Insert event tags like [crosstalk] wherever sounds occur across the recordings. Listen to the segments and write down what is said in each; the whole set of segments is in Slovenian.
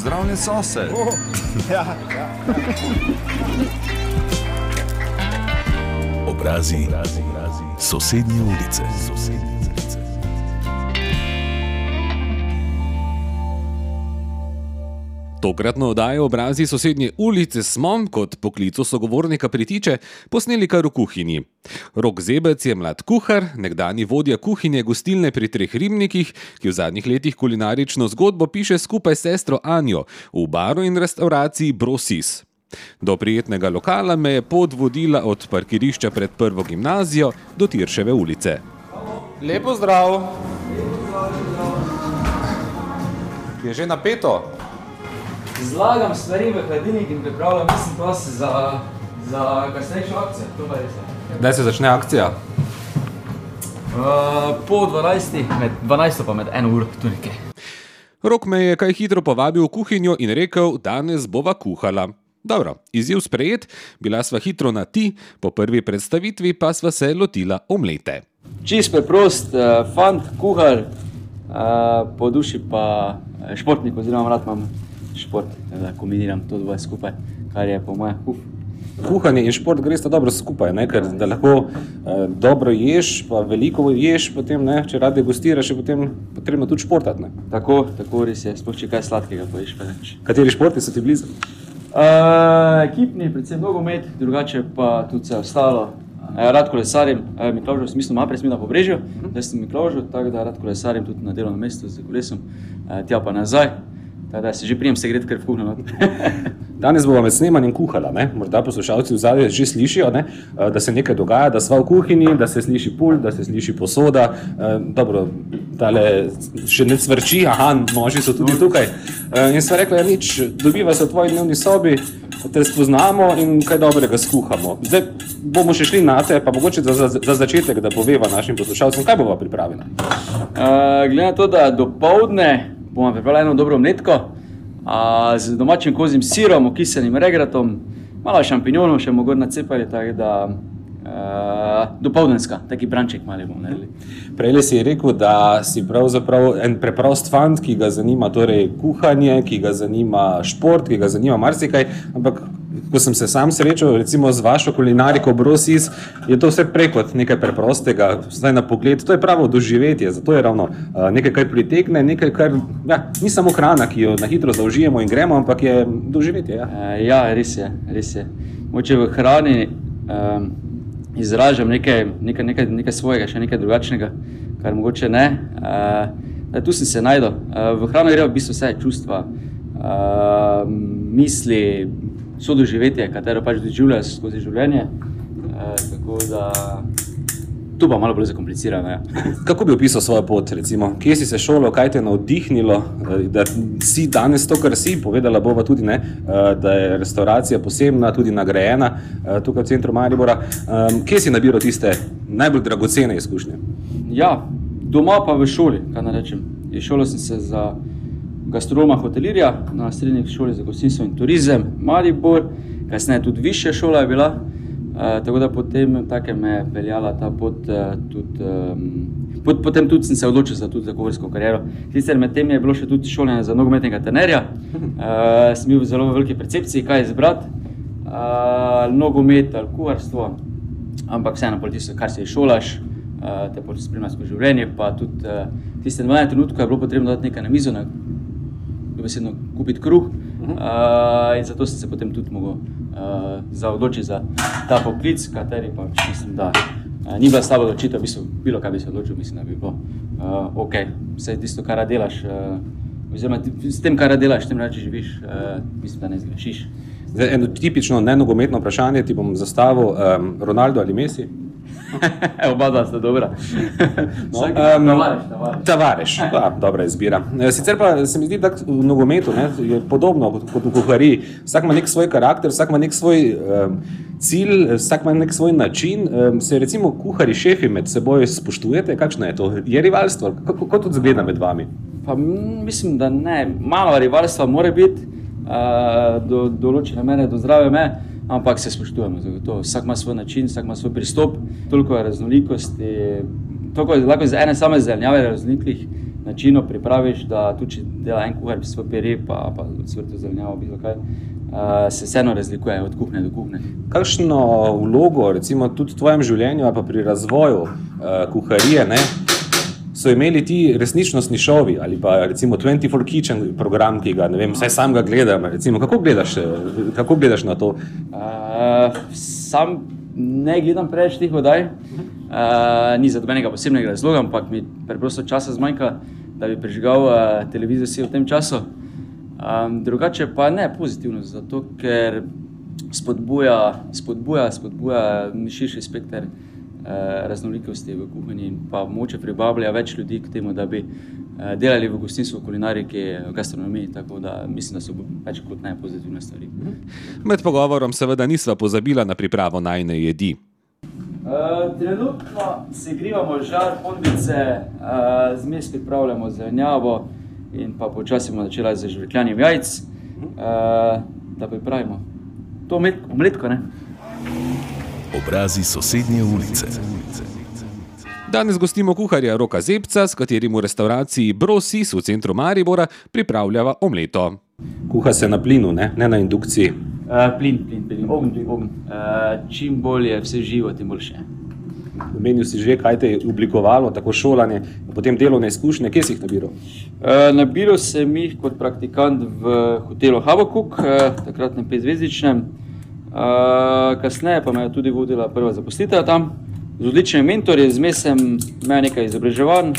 pozdravljen sosed. Oh, ja, ja. Obrazi, obrazi, obrazi. sosednje ulice. Sosednje. Tokratno oddajo obrazi sosednje ulice smo, kot poklicu sogovornika pritiče, posneli kar v kuhinji. Rok Zebec je mlad kuhar, nekdani vodja kuhinje gostilne pri treh ribnikih, ki v zadnjih letih kulinarično zgodbo piše skupaj s sestro Anjo v baru in restauraciji Brosis. Do prijetnega lokala me je pot vodila od parkirišča pred prvo gimnazijo do Tirševe ulice. Lepo zdrav! Je že napeto? Zlagam stvari v hladilnik in pripravljam, mislim, pa se za, za kasnejšo akcijo. Kdaj se začne akcija? Uh, po 12, med 12 pa med 1 uro, tu nekaj. Rok me je kaj hitro povabil v kuhinjo in rekel, danes bova kuhala. Dobro, izziv sprejet, bila sva hitro na ti, po prvi predstavitvi pa sva se lotila omlete. Čist preprost, uh, fant, kuhar, uh, po duši pa športnik, oziroma rad imam šport, da kombiniram to dvoje skupaj, kar je po mojem uf. Kuhanje in šport greš dobro skupaj, ne? ker da lahko eh, dobro ješ, pa veliko ješ, potem, ne? če radi gostiraš, je potem potrebno tudi športati. Tako, tako res je, sploh če kaj sladkega poješ. Kateri športi so ti blizu? Uh, ekipni, predvsem nogomet, drugače pa tudi vse ostalo. Uh, rad kolesarim, uh, Mikložo, v smislu mapre smo na pobrežju, zdaj sem Mikložo, tako da rad kolesarim tudi na delovnem mestu z kolesom, uh, tja pa nazaj. Da se že prijem se gre, ker je vkuhno. [laughs] Danes bomo med snemanjem kuhala, ne? morda poslušalci v zadnjem že slišijo, ne? Eh, da se nekaj dogaja, da smo v kuhinji, da se sliši pult, da se sliši posoda. Eh, dobro, tale še ne cvrči, aha, noži so tudi tukaj. Eh, in sva rekla, ja, nič, dobiva se v tvoji dnevni sobi, te spoznamo in kaj dobrega skuhamo. Zdaj bomo še šli na te, pa mogoče za, za, za začetek, da poveva našim poslušalcem, kaj bova pripravila. Uh, glede na to, da do povdne bomo pripravili eno dobro mletko a, z domačim kozim sirom, okisenim regratom, malo šampinjonov še mogoče tako da uh, dopolnjenska, taki branček mali bomo naredili. Prej si rekel, da si pravzaprav en preprost fant, ki ga zanima torej kuhanje, ki ga zanima šport, ki ga zanima marsikaj, ampak ko sem se sam srečal, recimo z vašo kulinariko Brosis, je to vse preko nekaj preprostega, zdaj na pogled, to je pravo doživetje, zato je ravno uh, nekaj, kar pritegne, nekaj, kar ja, ni samo hrana, ki jo na hitro zaužijemo in gremo, ampak je doživetje. Ja, uh, ja res je, res je. Moče v hrani um, izražam nekaj, nekaj, nekaj, nekaj svojega, še nekaj drugačnega, kar mogoče ne. Uh, tu sem se najdel. Uh, v hrani gre v bistvu vse čustva, uh, misli, so doživetje, katero pač doživljaš skozi življenje. E, Tu pa malo bolj zakomplicirano. Ja. [laughs] Kako bi opisal svojo pot? Recimo? Kje si se šolo, kaj te je navdihnilo, eh, da si danes to, kar si povedala, bova tudi ne, eh, da je restauracija posebna, tudi nagrajena tukaj v centru Maribora. Kje si nabiral tiste najbolj dragocene izkušnje? Ja, doma pa v šoli, kaj naj rečem. Šolo sem se za gastronomija hotelirja na srednji šoli za gostinstvo in turizem, Maribor, kasneje tudi višja šola je bila. Uh, tako da potem me je peljala ta pot, uh, tudi, um, pot, potem tudi sem se odločil za, za kuharsko kariero. Sicer med tem je bilo še tudi šolanje za nogometnega trenerja, uh, [laughs] sem bil v zelo veliki percepciji, kaj izbrati, uh, nogomet ali kuharstvo, ampak vseeno, tisto, kar se šolaš, uh, te potem spremljaš skozi življenje. Pa tudi uh, tiste 12 trenutke, je bilo potrebno dati nekaj na mizo, na dobesedno kupiti kruh. Uh -huh. uh, in zato sem se potem tudi mogel uh, odločiti za ta poklic, kateri pa mislim, da uh, ni bila slaba odločitev, v bistvu, bilo kaj bi se odločil, mislim, da bi bilo uh, ok. Vse tisto, kar delaš, uh, oziroma s tem, kar delaš, tem reči živiš, uh, mislim, da ne zgrešiš. Zdaj, eno tipično nenogometno vprašanje ti bom zastavil, um, Ronaldo ali Messi? [laughs] Oba dva sta dobra. No, um, tavares, ja, dobra izbira. E, sicer pa se mi zdi, da v nogometu ne, je podobno kot v kuhariji. Vsak ima nek svoj karakter, vsak ima nek svoj um, cilj, vsak ima nek svoj način. Um, se recimo kuhari, šefi med seboj spoštujete, kakšno je to? Je rivalstvo? Kako, kako to zgleda med vami? Pa, mislim, da ne. Malo rivalstva mora biti, uh, do določene mere, do zdrave mere ampak se spoštujemo. Zagotovo. Vsak ima svoj način, vsak ima svoj pristop, toliko je raznolikosti. Toliko je lahko iz ene same zelenjave raznolikih načinu pripraviš, da tudi če dela en kuhar, svoj pere, pa, pa svrto zelenjavo, bilo kaj, uh, se vseeno razlikuje od kuhne do kuhne. Kakšno vlogo, recimo, tudi v tvojem življenju, pa pri razvoju uh, kuharije, ne, so imeli ti resničnostni šovi ali pa recimo 24 Kitchen program, ki ga, ne vem, vsaj sam ga gledam. Recimo, kako, gledaš, kako gledaš na to? Uh, sam ne gledam preveč teh oddaj, uh, ni za dobenega posebnega razloga, ampak mi preprosto časa zmanjka, da bi prežigal uh, televizijo v tem času. Um, drugače pa ne pozitivno, zato ker spodbuja, spodbuja, spodbuja širši spekter Eh, raznolikosti v kuhinji in pa moče privablja več ljudi k temu, da bi eh, delali v gostinstvu, kulinariki, gastronomiji. Tako da mislim, da so več kot ne pozitivne stvari. Med pogovorom seveda nisva pozabila na pripravo najne jedi. Uh, trenutno se grivamo žar, pondice, uh, zmes pripravljamo zelenjavo in pa počasi bomo začeli z žvrkljanjem jajc, uh, da pripravimo to omletko. Obrazi sosednje ulice. Danes gostimo kuharja Roka Zepca, s katerim v restavraciji Brosis v centru Maribora pripravljava omleto. Kuha se na plinu, ne, ne na indukciji. Uh, plin, plin, plin, ogen, ogen. Uh, čim bolj je vse živo, tem boljše. Menil si že, kaj te je oblikovalo, tako šolanje, potem delovne izkušnje, kje si jih nabiral? Uh, nabiral sem jih kot praktikant v hotelu Habakuk, uh, takrat na Pezvezdičnem. Uh, kasneje pa me je tudi vodila prva zaposlitev tam, z odličnimi mentorji, zmes sem imel nekaj izobraževanj.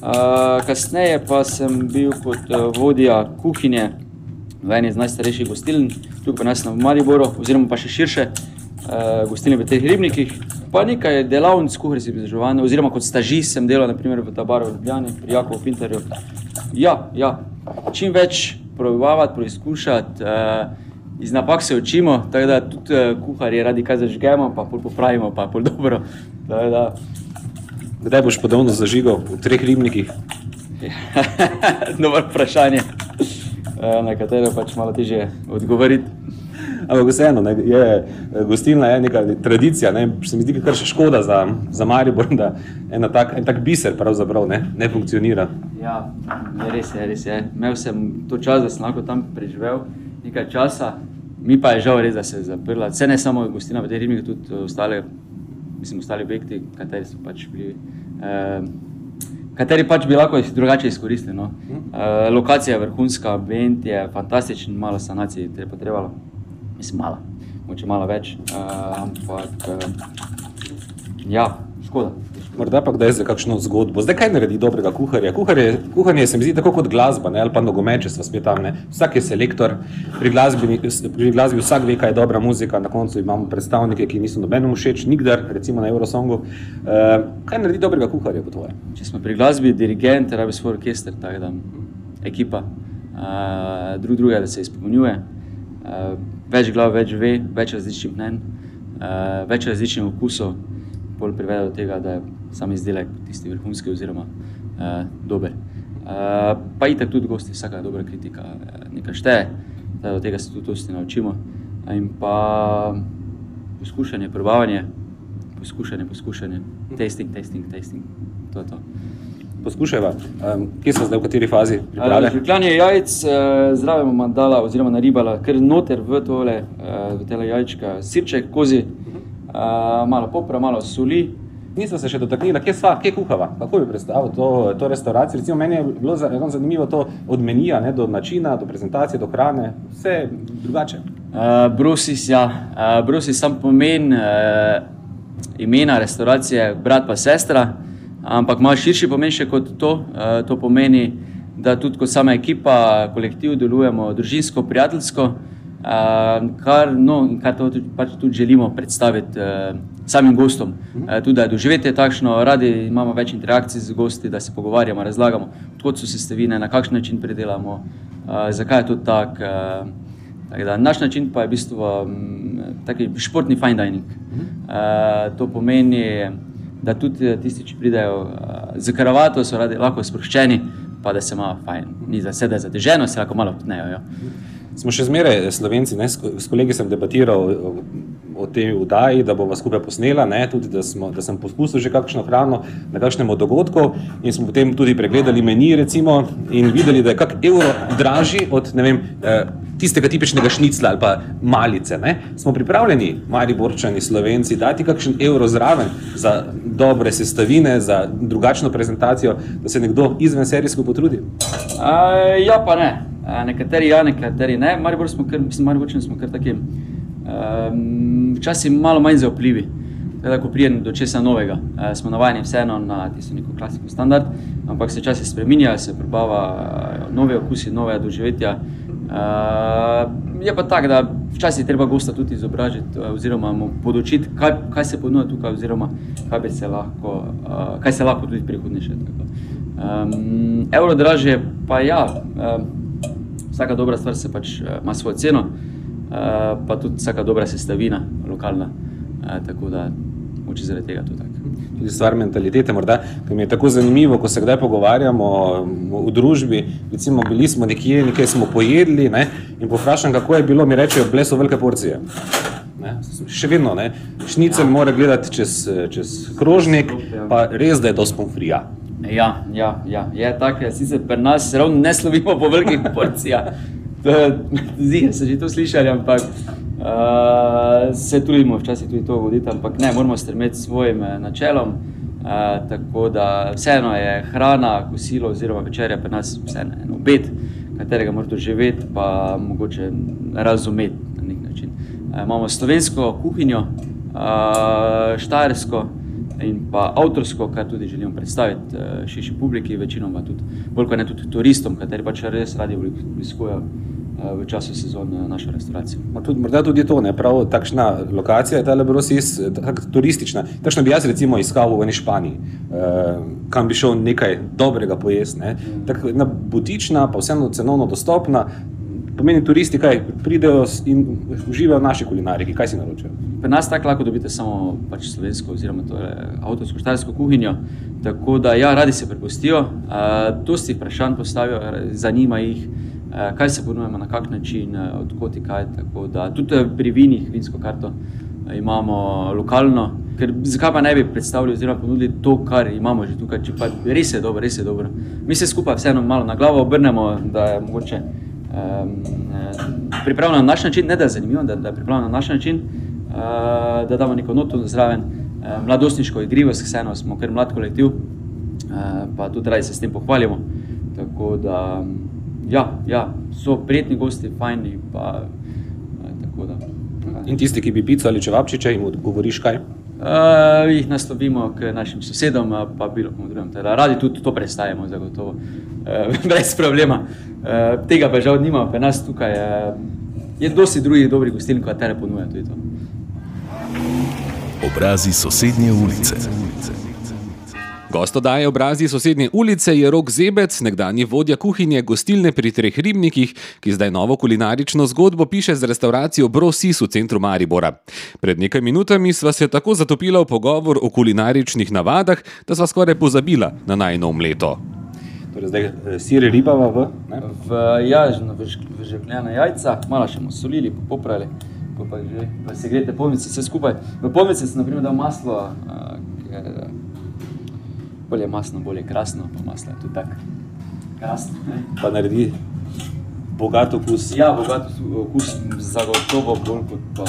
Uh, kasneje pa sem bil kot uh, vodja kuhinje v eni iz najstarejših gostiln, tukaj pa nas na Mariboru, oziroma pa še širše, uh, gostilne v teh ribnikih. Pa nekaj delavnic kuharskih izobraževanj, oziroma kot stažist sem delal naprimer v Tabaru v Ljubljani, pri Jakovu Pinterju. Ja, ja, čim več probavati, preizkušati. Uh, iz napak se učimo, tako da tudi uh, kuharji radi kaj zažgemo, pa pol popravimo, pa pol dobro. Da, da. Kdaj boš ponovno zažigal v treh ribnikih? [laughs] Dobro vprašanje, uh, na katero pač malo težje odgovoriti. Ampak vseeno, ne, je, eh, gostilna je neka tradicija, ne, se mi zdi, kar še škoda za, za Maribor, da ena tak, en tak biser pravzaprav ne, ne funkcionira. Ja, je res je, res je. Imel sem to čas, da sem lahko tam preživel nekaj časa, Mi pa je žal res, da se je zaprla. Vse ne samo gostina, tej rimi, tudi ostale, mislim, ostali objekti, kateri so pač bili. Eh, Kateri pač bi lahko drugače izkoristili. No. Uh, lokacija je vrhunska, ambient je fantastičen, malo sanacije je potrebalo. Mislim, malo, moče malo več. Uh, ampak, uh, ja, škoda. Morda pa kdaj za kakšno zgodbo. Zdaj, kaj naredi dobrega kuharja? Kuharje, kuhanje se mi zdi tako kot glasba, ne? ali pa nogomet, če smo spet tam. Ne? Vsak je selektor, pri glasbi, pri glasbi vsak ve, kaj je dobra muzika, na koncu imamo predstavnike, ki niso nobenemu všeč, nikdar, recimo na Eurosongu. Uh, kaj naredi dobrega kuharja po tvoje? Če smo pri glasbi, dirigent, rabi svoj orkester, tako da ekipa, uh, drug drugega, da se izpolnjuje. Uh, več glav, več ve, več različnih mnen, uh, več različnih okusov bolj privede do tega, da je sam izdelek tisti vrhunski oziroma uh, dober. Uh, pa in tako tudi gosti, vsaka dobra kritika uh, nekaj šteje, da od tega se tudi dosti naučimo. In pa poskušanje, probavanje, poskušanje, poskušanje, testing, testing, testing. To je to. Poskušajva, um, kje smo zdaj, v kateri fazi? Žvekljanje jajc, zraven bomo dala oziroma naribala kar noter v tole, v tele jajčka, sirček, kozi, uh, malo popra, malo soli. Nismo se še dotaknili, kje sva, kje kuhava, kako bi predstavil to, to restauracijo. Recimo meni je bilo zelo zanimivo to od menija, ne, do načina, do prezentacije, do hrane, vse drugače. Uh, Brusis, ja, uh, Brusis sam pomen uh, imena restauracije, brat pa sestra, ampak ima širši pomen še kot to. Uh, to pomeni, da tudi kot sama ekipa, kolektiv delujemo družinsko, prijateljsko. Kar, no, kar tudi, pač tudi želimo predstaviti uh, samim gostom. Uh, tudi da je doživetje takšno, radi imamo več interakcij z gosti, da se pogovarjamo, razlagamo, odkot so sestavine, na kakšen način predelamo, uh, zakaj je to tako. Uh, da, naš način pa je v bistvu um, športni fine dining. Uh, to pomeni, da tudi tisti, ki pridejo uh, z karavato, so radi, lahko sproščeni, pa da se malo fajn. Ni za sebe zateženo, se lahko malo potnejo. Jo. Smo še zmeraj slovenci, ne? s kolegi sem debatiral o, o tej vdaji, da bova skupaj posnela, ne, tudi da, smo, da sem poskusil že kakšno hrano na kakšnemu dogodku in smo potem tudi pregledali meni recimo in videli, da je kak evro dražji od, vem, eh, tistega tipičnega šnicla ali pa malice. Ne? Smo pripravljeni, mali borčani, slovenci, dati kakšen evro zraven za dobre sestavine, za drugačno prezentacijo, da se nekdo izven serijsko potrudi? A, ja, pa ne. A, nekateri ja, nekateri ne. Maribor smo kar, mislim, Mariborčani smo kar takim um, včasih malo manj zaupljivi. Teda, ko prijem do česa novega, e, smo navajeni vseeno na tisto neko klasiko standard, ampak se časi spreminja, se probava nove okusi, nove doživetja. Uh, je pa tako, da včasih treba gosta tudi izobražiti, oziroma mu podočiti, kaj, kaj se ponuja tukaj, oziroma kaj se lahko, uh, kaj se lahko tudi prihodnje še. Um, evro draže, pa ja, um, vsaka dobra stvar se pač uh, ima svojo ceno, uh, pa tudi vsaka dobra sestavina, lokalna. Uh, tako da, moče zaradi tega to tako tudi stvar mentalitete. Morda, mi je tako zanimivo, ko se kdaj pogovarjamo v družbi. Recimo, bili smo nekje, nekaj smo pojedli ne, in povprašam, kako je bilo, mi rečejo, bile so velike porcije. Ne, še vedno, ne. šnicel ja. mora gledati čez, čez krožnik, pa res, da je to spomfrija. Ja, ja, ja, je tako, sicer pri nas se ravno ne slovimo po velikih [laughs] porcijah. Zdi se, že to slišali, ampak Uh, se trudimo včasih tudi to voditi, ampak ne, moramo strmeti svojim eh, načelom. Uh, tako da vseeno je hrana, kosilo oziroma večerja pri nas vseeno en obed, katerega morate živeti, pa mogoče razumeti na nek način. Uh, imamo slovensko kuhinjo, uh, štajersko in pa avtorsko, kar tudi želimo predstaviti uh, širši publiki, večinoma tudi, bolj kot ne tudi turistom, kateri pač res radi obiskujejo. Eh, v času sezone našo restauracijo. Tudi, morda tudi to, ne prav takšna lokacija je ta Lebrosis, tako turistična. Takšno bi jaz recimo iskal v eni Španiji, eh, kam bi šel nekaj dobrega pojesti. Ne. Tako ena butična, pa vseeno cenovno dostopna, pomeni turisti, kaj pridejo in uživajo v naši kulinariki, kaj si naročajo. Pri nas tako lahko dobite samo pač slovensko oziroma avtorsko štajersko kuhinjo, tako da ja, radi se prepustijo, uh, dosti vprašanj postavijo, zanima jih. Eh, kaj se ponujemo, na kak način, eh, odkot je kaj. Tudi eh, pri vinih, vinsko karto imamo lokalno, ker zakaj pa ne bi predstavili oziroma ponudili to, kar imamo že tukaj, če pa res je dobro, res je dobro. Mi se skupaj vseeno malo na glavo obrnemo, da je mogoče pripravljeno na naš način, ne da je zanimivo, da, da je pripravljeno na naš način, uh, da damo neko noto zraven, uh, mladostniško igrivost, vseeno smo kar mlad kolektiv, uh, pa tudi radi se s tem pohvalimo. Tako da, um, ja, ja, so prijetni gosti, fajni. Pa, tako, da, In tisti, ki bi pico ali čevapčiče, jim odgovoriš kaj? Uh, jih naslovimo k našim sosedom, pa bilo komu drugemu. Radi tudi to predstavimo, zagotovo, uh, [laughs] brez problema. Uh, tega pa žal nimamo, pa nas tukaj uh, je dosti drugih dobrih gostiln, kot tere ponuja tudi to. Obrazi sosednje ulice. ulice. Gost odaje obrazi sosednje ulice je Rok Zebec, nekdani vodja kuhinje gostilne pri Treh Ribnikih, ki zdaj novo kulinarično zgodbo piše z restauracijo Brosis v centru Maribora. Pred nekaj minutami sva se tako zatopila v pogovor o kulinaričnih navadah, da sva skoraj pozabila na najnov leto. Torej zdaj eh, siri ribava v? Ne? V jažno, v žekljena jajca, malo še smo solili, popravili, pa že, pa se grete pomice vse skupaj. V pomice sem naprimer dal maslo, uh, ker, bolje masno, bolje krasno, pa maslo je tudi tako krasno. Ne? Pa naredi bogat okus. Ja, bogat okus, zagotovo bolj kot pa.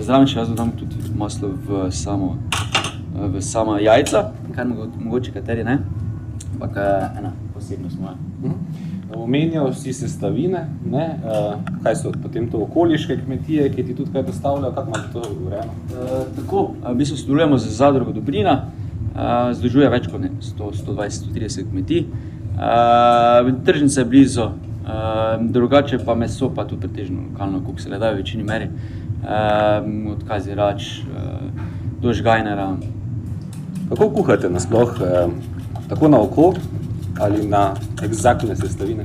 Zraven še jaz dodam tudi maslo v samo, v sama jajca, kar mogoče kateri ne, ampak ena posebnost moja. Mhm. Omenjal si sestavine, ne? kaj so potem to okoliške kmetije, ki ti tudi kaj dostavljajo, kako imaš to urejeno? E, tako, v bistvu sodelujemo z zadrugo Dobrina, združuje več kot 120-130 kmetij. Tržnica je blizu, drugače pa meso, pa tudi pretežno lokalno, kot se le da v večini meri, od Kazirač do Žgajnera. Kako kuhate nasploh, tako na oko ali na egzaktne sestavine?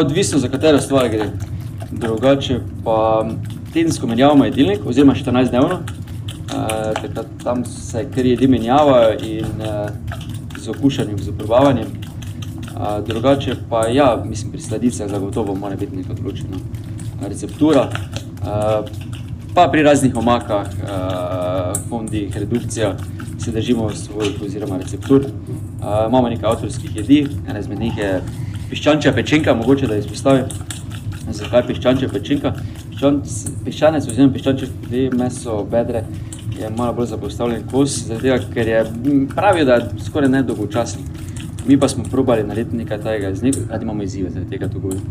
Odvisno za katero stvar gre. Drugače pa tedensko menjavamo jedilnik, oziroma 14 dnevno, takrat tam se kar jedi menjavajo in uh, z okušanjem, z probavanjem. Uh, drugače pa ja, mislim, pri sladicah zagotovo mora biti neka določena receptura. Uh, pa pri raznih omakah, uh, fondih, redukcijah se držimo svojih oziroma receptur. Uh, imamo nekaj avtorskih jedi, ena izmed njih je piščančja pečenka, mogoče da izpostavim. Zakaj piščančja pečenka? Piščanec oziroma piščančje jedi, meso, bedre je malo bolj zapostavljen kos, zato ker je pravijo, da je skoraj nedolgočasen. Mi pa smo probali narediti nekaj takega, da imamo izzive, zaradi tega to govorim.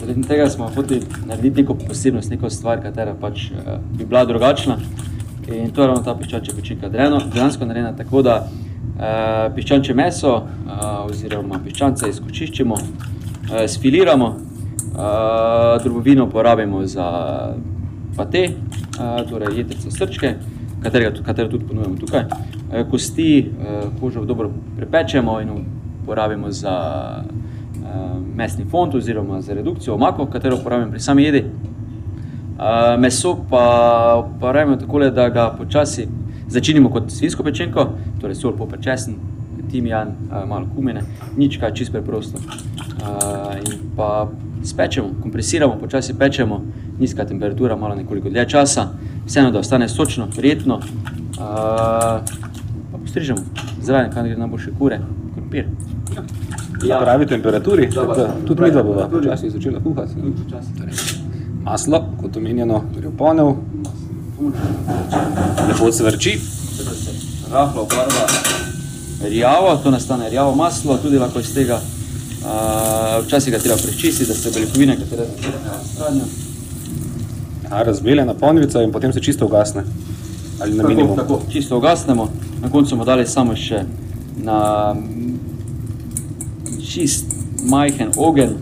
Zaradi tega smo hoteli narediti neko posebnost, neko stvar, katera pač uh, bi bila drugačna. In to je ravno ta piščančja pečenka. Dejansko narejena tako, da uh, piščančje meso uh, oziroma piščance izkočiščimo, uh, sfiliramo, uh, drobovino porabimo za pate, uh, torej jedrce srčke, katerega, katero tudi ponujemo tukaj. Uh, kosti, uh, kožo dobro prepečemo in porabimo za uh, mesni fond oziroma za redukcijo omako, katero uporabljam pri sami jedi. Meso pa uporabljamo tako, da ga počasi začinimo kot svinsko pečenko, torej sol, poper, česen, timijan, malo kumine, nič kaj, čist preprosto. In pa spečemo, kompresiramo, počasi pečemo, nizka temperatura, malo nekoliko dlje časa, vseeno, da ostane sočno, prijetno. Uh, pa postrižemo, zraven, kaj gre najboljše kure, krompir. Ja. Pravi temperaturi, da, tudi mi dva bova počasi začela kuhati. Maslo, kot omenjeno, gre v ponev, lepo cvrči. Rahlo barva rjavo, to nastane rjavo maslo, tudi lahko iz tega. Uh, včasih ga treba prečistiti, da se beljakovine, katere se stranijo. Razbeljena ponvica in potem se čisto ugasne. Ali na tako, minimum? Tako, čisto ugasnemo. Na koncu bomo dali samo še na čist majhen ogen,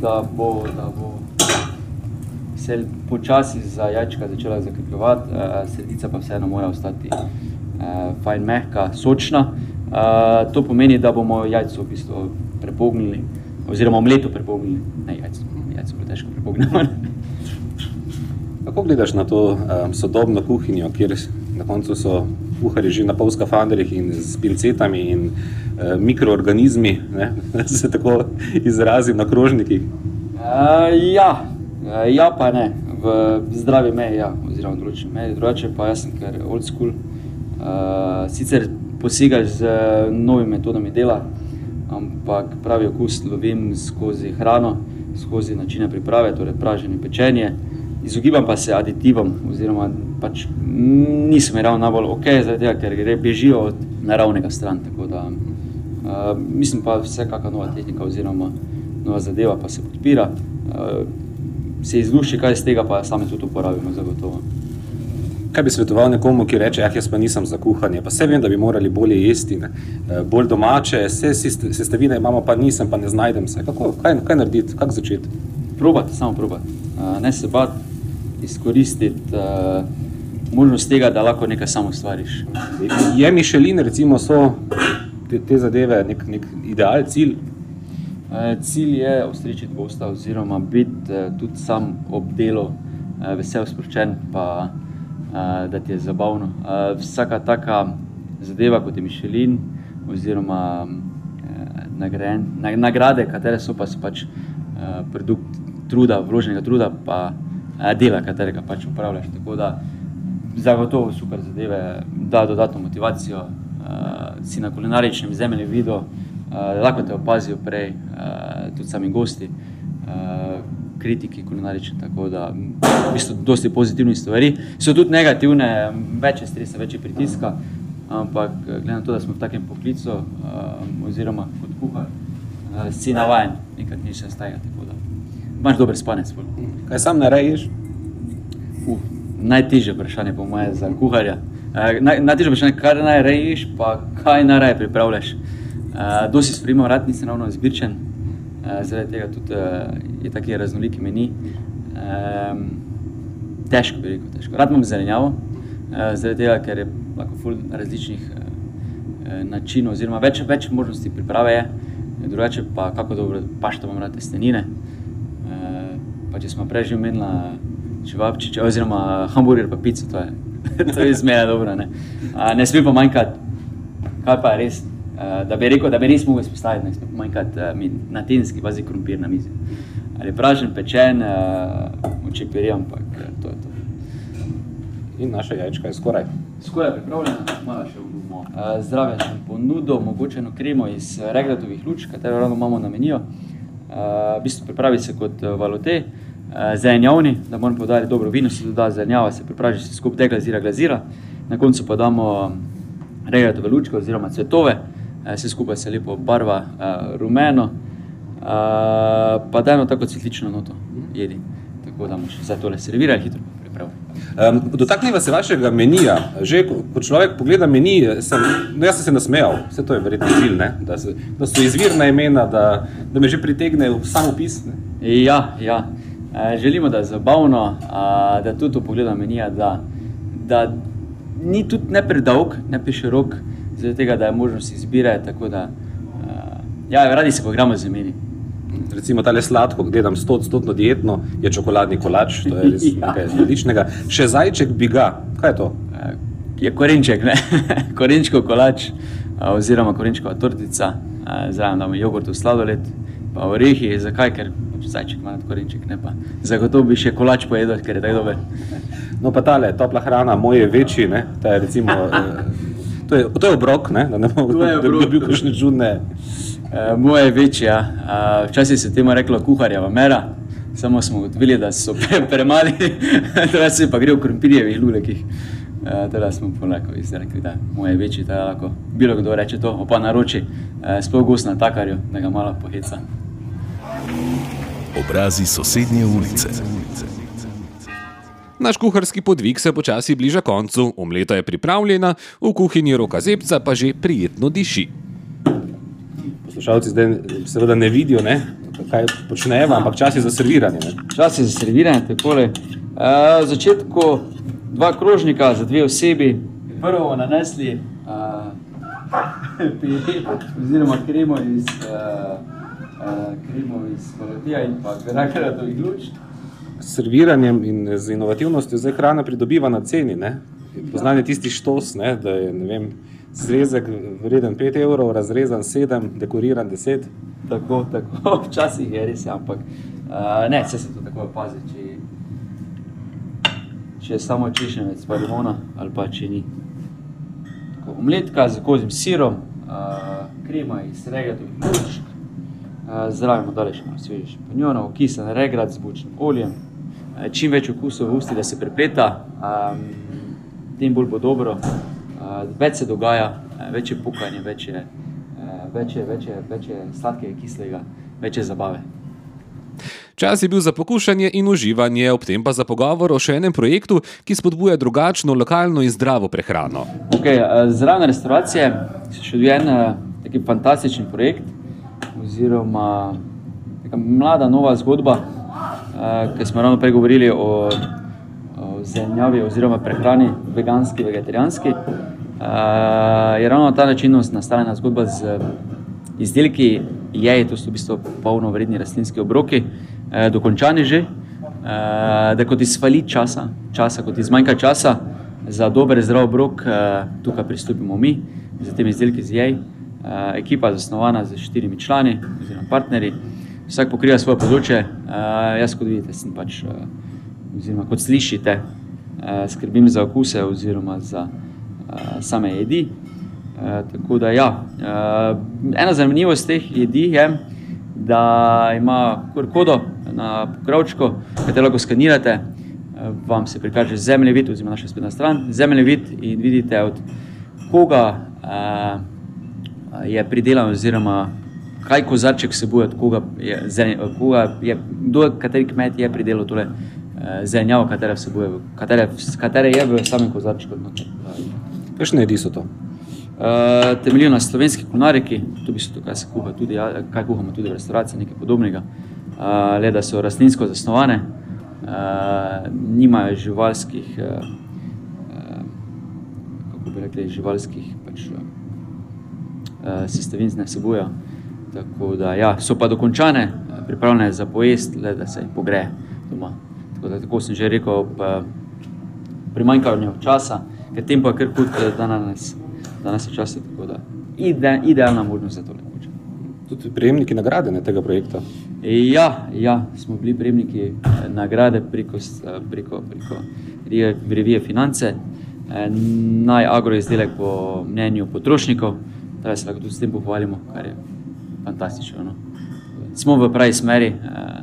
da bo, da bo se počasi za jajčka začela zakrpljevati, uh, sredica pa vseeno mora ostati uh, fajn mehka, sočna. Uh, to pomeni, da bomo jajco v bistvu prepognili, oziroma omleto prepognili, ne jajco, jajco bo težko prepognemo. Kako gledaš na to um, sodobno kuhinjo, kjer na koncu so kuhari že na pol skafanderjih in s pincetami in uh, mikroorganizmi, ne, da [laughs] se tako izrazim na krožnikih? Uh, ja, uh, ja, pa ne, v zdravi meji, ja, oziroma v določeni meji, drugače pa jaz sem kar old school. Uh, sicer posegaš z novimi metodami dela, ampak pravi okus lovim skozi hrano, skozi načine priprave, torej praženje, pečenje. Izogibam pa se aditivom, oziroma pač nisem ravno najbolj ok, tega, ker gre bežijo od naravnega stran. Da uh, mislim pa vsekakor nova tehnika oziroma nova zadeva pa se podpira. Uh, se izlušči kaj iz tega, pa sami tudi uporabimo zagotovo. Kaj bi svetoval nekomu, ki reče, ah, jaz pa nisem za kuhanje, pa vse vem, da bi morali bolje jesti, ne? bolj domače, vse sestavine imamo, pa nisem, pa ne znajdem se. Kako, kaj, kaj narediti, kako začeti? Probati, samo probati. Uh, ne se bati, izkoristiti uh, možnost tega, da lahko nekaj samo stvariš. Je Mišelin, recimo, so te, te zadeve nek, nek ideal, cilj? Uh, cilj je ostričiti gosta oziroma biti uh, tudi sam ob delu uh, vesel, sproščen, pa uh, da ti je zabavno. Vsaka taka zadeva, kot je Mišelin oziroma uh, nagrajen, nagrade, katere so pa so pač uh, produkt truda, vloženega truda, pa dela, katerega pač upravljaš. Tako da zagotovo super zadeve, da dodatno motivacijo, uh, si na kulinaričnem zemelju videl, lahko te opazijo prej, tudi sami gosti, kritiki kulinarični. Tako da v bistvu dosti pozitivnih stvari. So tudi negativne, več je stresa, več je pritiska, ampak glede na to, da smo v takem poklicu uh, oziroma kot kuhar, uh, si navajen nekaj dni še stajati. Imaš dober spanec. Kaj sam narediš? Uh, najtežje vprašanje, po mojem, za kuharja. Uh, naj, najtežje vprašanje, kaj naj rejiš, pa kaj naj pripravljaš. Uh, dosti spremljam, rad nisem ravno izbirčen, zaradi tega tudi uh, je tako raznoliki meni. Težko bi rekel, težko. Rad imam zelenjavo, uh, zaradi tega, ker je lahko ful različnih načinov, oziroma več, več možnosti priprave je. Drugače pa kako dobro pašto imam rad testenine. Pa če smo prej že omenili čevapčiče, oziroma hamburger, pa pico, to je, [laughs] to je zmeraj dobro. Ne, uh, ne sme pa manjkati, kaj pa je res. Uh, da bi rekel, da bi res mogel izpostaviti, ne sme pa manjkati uh, na tenski bazi krompir na mizi. Ali pražen, pečen, uh, čepiri, ampak eh, to je to. In naša jajčka je skoraj. Skoraj pripravljena, malo še bomo uh, zdrave še ponudil, mogoče eno kremo iz eh, regratovih luč, katero ravno imamo na meniju. Uh, v bistvu pripravi se kot valote, uh, zelenjavni, da moram podariti dobro vino, se doda zelenjava, se pripravi se skupaj deglazira, glazira. Na koncu pa damo regratove lučke oziroma cvetove, uh, vse skupaj se lepo barva uh, rumeno, uh, pa dajmo tako cvetlično noto jedi. Tako da bomo še zdaj tole servirali hitro. Um, Dotaknemo se vašega menija. Že ko, ko človek pogleda meni, sem, no jaz sem se nasmejal, vse to je verjetno cilj, ne? da, se, da so izvirna imena, da, da me že pritegne v samo opis. Ne? Ja, ja. E, želimo, da je zabavno, a, da tudi pogledamo menija, da, da ni tudi ne predolg, ne preširok, zaradi tega, da je možnost izbire. Da, a, ja, radi se pogramo z imeni recimo tale sladko, gledam stotno dietno, je čokoladni kolač, to je res [laughs] ja. nekaj odličnega. Še zajček bi ga, kaj je to? Eh, je korenček, [laughs] korenčko kolač eh, oziroma korenčkova tortica, eh, zraven damo jogurt v sladoled, pa orehi, zakaj, ker pač zajček ima korenček, ne pa. Zagotovo bi še kolač pojedel, ker je tako dober. No pa tale, topla hrana, moje večji, ne, ta je recimo, [laughs] to je, to je obrok, ne, da ne bomo, bi bil kakšne čudne. Uh, moje večja, uh, včasih se temu reklo kuharjeva mera, samo smo ugotovili, da so pre, premali, [laughs] da se pa gre v krompirjevih lulekih. Uh, teda smo polako izrekli, da moje večje, da lahko bilo kdo reče to, opa naroči, uh, sploh gost na takarju, da ga malo poheca. Obrazi sosednje ulice. Naš kuharski podvig se počasi bliža koncu, omleta je pripravljena, v kuhinji roka zebca pa že prijetno diši poslušalci zdaj seveda ne vidijo, ne, kaj počnejo, ampak čas je za serviranje. Ne. Čas je za serviranje, takole. Uh, v začetku dva krožnika za dve osebi, prvo nanesli [laughs] uh, pijet, oziroma kremo iz, uh, uh, kremo iz kolotija in pa grakaratovih luč. Serviranjem in z inovativnostjo zdaj hrana pridobiva na ceni, ne. Poznanje tisti štos, ne, da je, ne vem, zrezek vreden 5 evrov, razrezan 7, dekoriran 10. Tako, tako, [laughs] včasih je res, ampak uh, ne, vse se to tako opazi, če, če je samo češnjevec, pa limona ali pa če ni. Tako, omletka z kozim sirom, uh, krema iz regatovih lučk, uh, zraven dole še malo sveže šampanjonov, kisen regrat z bučnim oljem, čim več okusov v usti, da se prepleta, um, tem bolj bo dobro več se dogaja, več je pukanja, več je, več je, več je, več je sladkega, kislega, več je zabave. Čas je bil za pokušanje in uživanje, ob tem pa za pogovor o še enem projektu, ki spodbuja drugačno, lokalno in zdravo prehrano. Okay, Zraven restauracije je še en taki fantastičen projekt, oziroma neka mlada, nova zgodba, ki smo ravno pregovorili o, o zelenjavi oziroma prehrani, veganski, vegetarijanski. Uh, je ravno na ta način nastaljena zgodba z izdelki, je, to so v bistvu polno vredni rastlinski obroki, uh, dokončani že, uh, da kot izvali časa, časa, kot izmanjka časa za dober, zdrav obrok, uh, tukaj pristopimo mi, z temi izdelki z jej. Uh, ekipa zasnovana z štirimi člani, oziroma partnerji, vsak pokriva svoje področje. Uh, jaz, kot vidite, sem pač, uh, oziroma kot slišite, uh, skrbim za okuse oziroma za uh, same jedi. Uh, tako da, ja, uh, ena zanimivost teh jedi je, da ima kodo na pokrovčku, ki lahko skanirate, uh, vam se prikaže zemljevid, oziroma naša spletna stran, zemljevid in vidite, od koga uh, je pridelan, oziroma kaj kozarček vsebuje, koga je, od koga je, kdo, kateri kmet je pridelal tole uh, zelenjavo, katere, katere, katere je v samem kozarčku. Kakšne jedi so to? Uh, temeljijo na slovenski kulinariki, to bi se to, kaj se kuha tudi, kaj kuhamo tudi v restauraciji, nekaj podobnega. Uh, le da so rastlinsko zasnovane, uh, nimajo živalskih, uh, kako bi rekli, živalskih pač, uh, sestavin ne vsebujejo. Tako da ja, so pa dokončane, pripravljene za pojest, le da se jih pogreje doma. Tako, da, tako sem že rekel, pri manjkanju časa ker tempo je kar hud, da danes, danes je čas. Ide, idealna možnost za to. tudi prejemniki nagrade ne, tega projekta. Ja, ja, smo bili prejemniki eh, nagrade preko, eh, preko, preko revije- revije Finance. Eh, Naj agroizdelek po mnenju potrošnikov, da se lahko tudi s tem pohvalimo, kar je fantastično. No. Smo v pravi smeri, eh,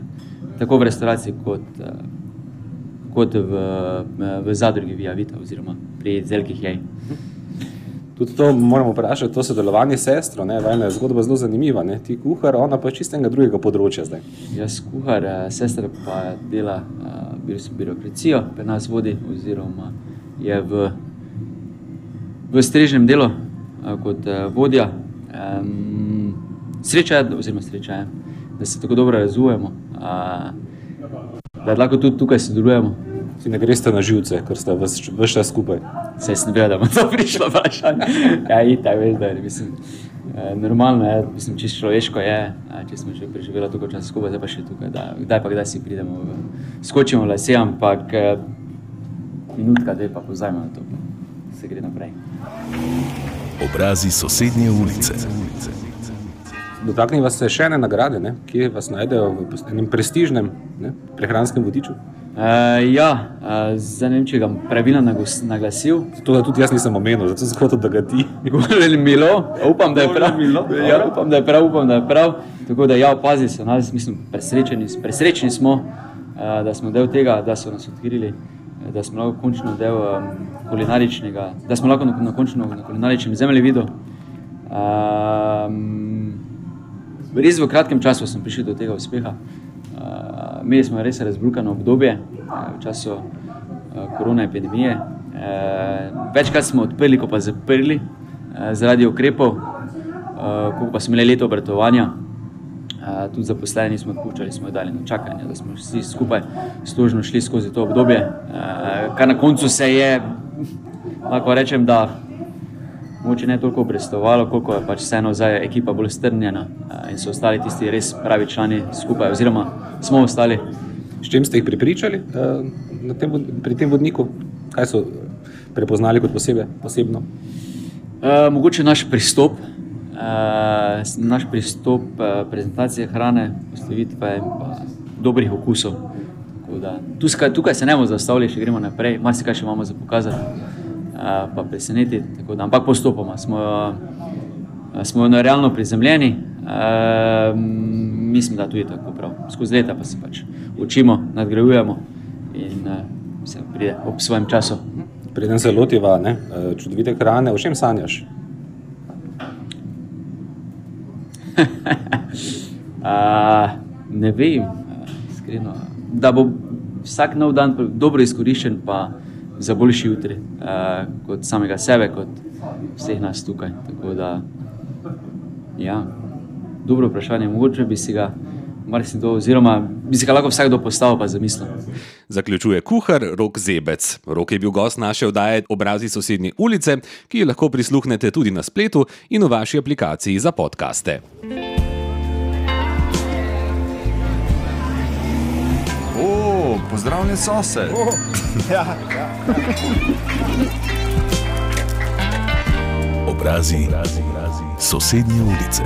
tako v restavraciji kot, eh, kot v, eh, v zadrugi Via Vita oziroma pri izdelkih jej. Tudi to moramo vprašati, to sodelovanje s sestro, ne, vajna je zgodba zelo zanimiva, ne, ti kuhar, ona pa čistega drugega področja zdaj. Jaz kuhar, eh, sestra pa dela uh, birokracijo, pri nas vodi, oziroma je v, v strežnem delu uh, kot uh, vodja. Um, sreča je, oziroma sreča je, da se tako dobro razumemo, da lahko tudi tukaj sodelujemo. Ti ne greste na živce, ker sta vse čas skupaj. Se sem vedel, [laughs] da bo to prišlo vprašanje. Ja, itak, veš, da je, mislim, eh, normalno je, mislim, čisto človeško je, a, če smo že preživeli toliko časa skupaj, zdaj pa še tukaj, da, kdaj pa kdaj si pridemo, v, skočimo v lase, ampak eh, minutka, dve pa pozajmo na to, pa se gre naprej. Obrazi sosednje ulice. Dotaknimo se še ene nagrade, ne, kje vas najdejo v enem prestižnem ne, prehranskem vodiču. Uh, ja, uh, zdaj ne vem, če ga pravilno naglas- naglasil. To tudi jaz nisem omenil, zato sem hotel, da ga ti. [laughs] Golel Milo, upam, da je prav. Milo, Ja, upam, da je prav, upam, da je prav. Tako da, ja, pazi se nas, mislim, presrečeni, presrečni smo, eh, da smo del tega, da so nas odkrili, da smo lahko končno del um, kulinaričnega, da smo lahko na, na končno na kulinaričnem zemljevidu. Um, res v kratkem času sem prišel do tega uspeha. Uh, imeli smo res razbrukano obdobje uh, v času uh, korona epidemije. Uh, večkrat smo odprli, ko pa zaprli uh, zaradi ukrepov, uh, ko pa smo imeli leto obratovanja. Uh, tudi zaposleni smo odpuščali, smo dali na čakanje, da smo vsi skupaj složno šli skozi to obdobje. Uh, kar na koncu se je, lahko rečem, da mogoče ne toliko obrestovalo, koliko je pač vseeno zdaj ekipa bolj strnjena in so ostali tisti res pravi člani skupaj, oziroma smo ostali. S čim ste jih pripričali na tem, pri tem vodniku? Kaj so prepoznali kot posebe, posebno? Uh, mogoče naš pristop, uh, naš pristop uh, prezentacije hrane, postavitve in dobrih okusov. Da Tukaj, tukaj se ne bomo zastavili, še gremo naprej, marsikaj še imamo za pokazati, pa presenetiti. Da, ampak postopoma smo, uh, smo na realno prizemljeni. Uh, mislim, da tudi tako prav. Skozi leta pa se pač učimo, nadgrajujemo in uh, se pride ob svojem času. Preden se lotiva ne, eh, čudovite hrane, o čem sanjaš? [laughs] Uh, ne vem, uh, iskreno. Da bo vsak nov dan dobro izkoriščen, pa za boljši jutri, uh, kot samega sebe, kot vseh nas tukaj. Tako da, ja, dobro vprašanje. Mogoče bi si ga marsikdo, oziroma bi si ga lahko vsakdo postavil, pa zamislil. Zaključuje kuhar Rok Zebec. Rok je bil gost naše oddaje Obrazi sosednje ulice, ki jo lahko prisluhnete tudi na spletu in v vaši aplikaciji za podkaste. Pozdravljen sosed. Obrazi sosednje ulice.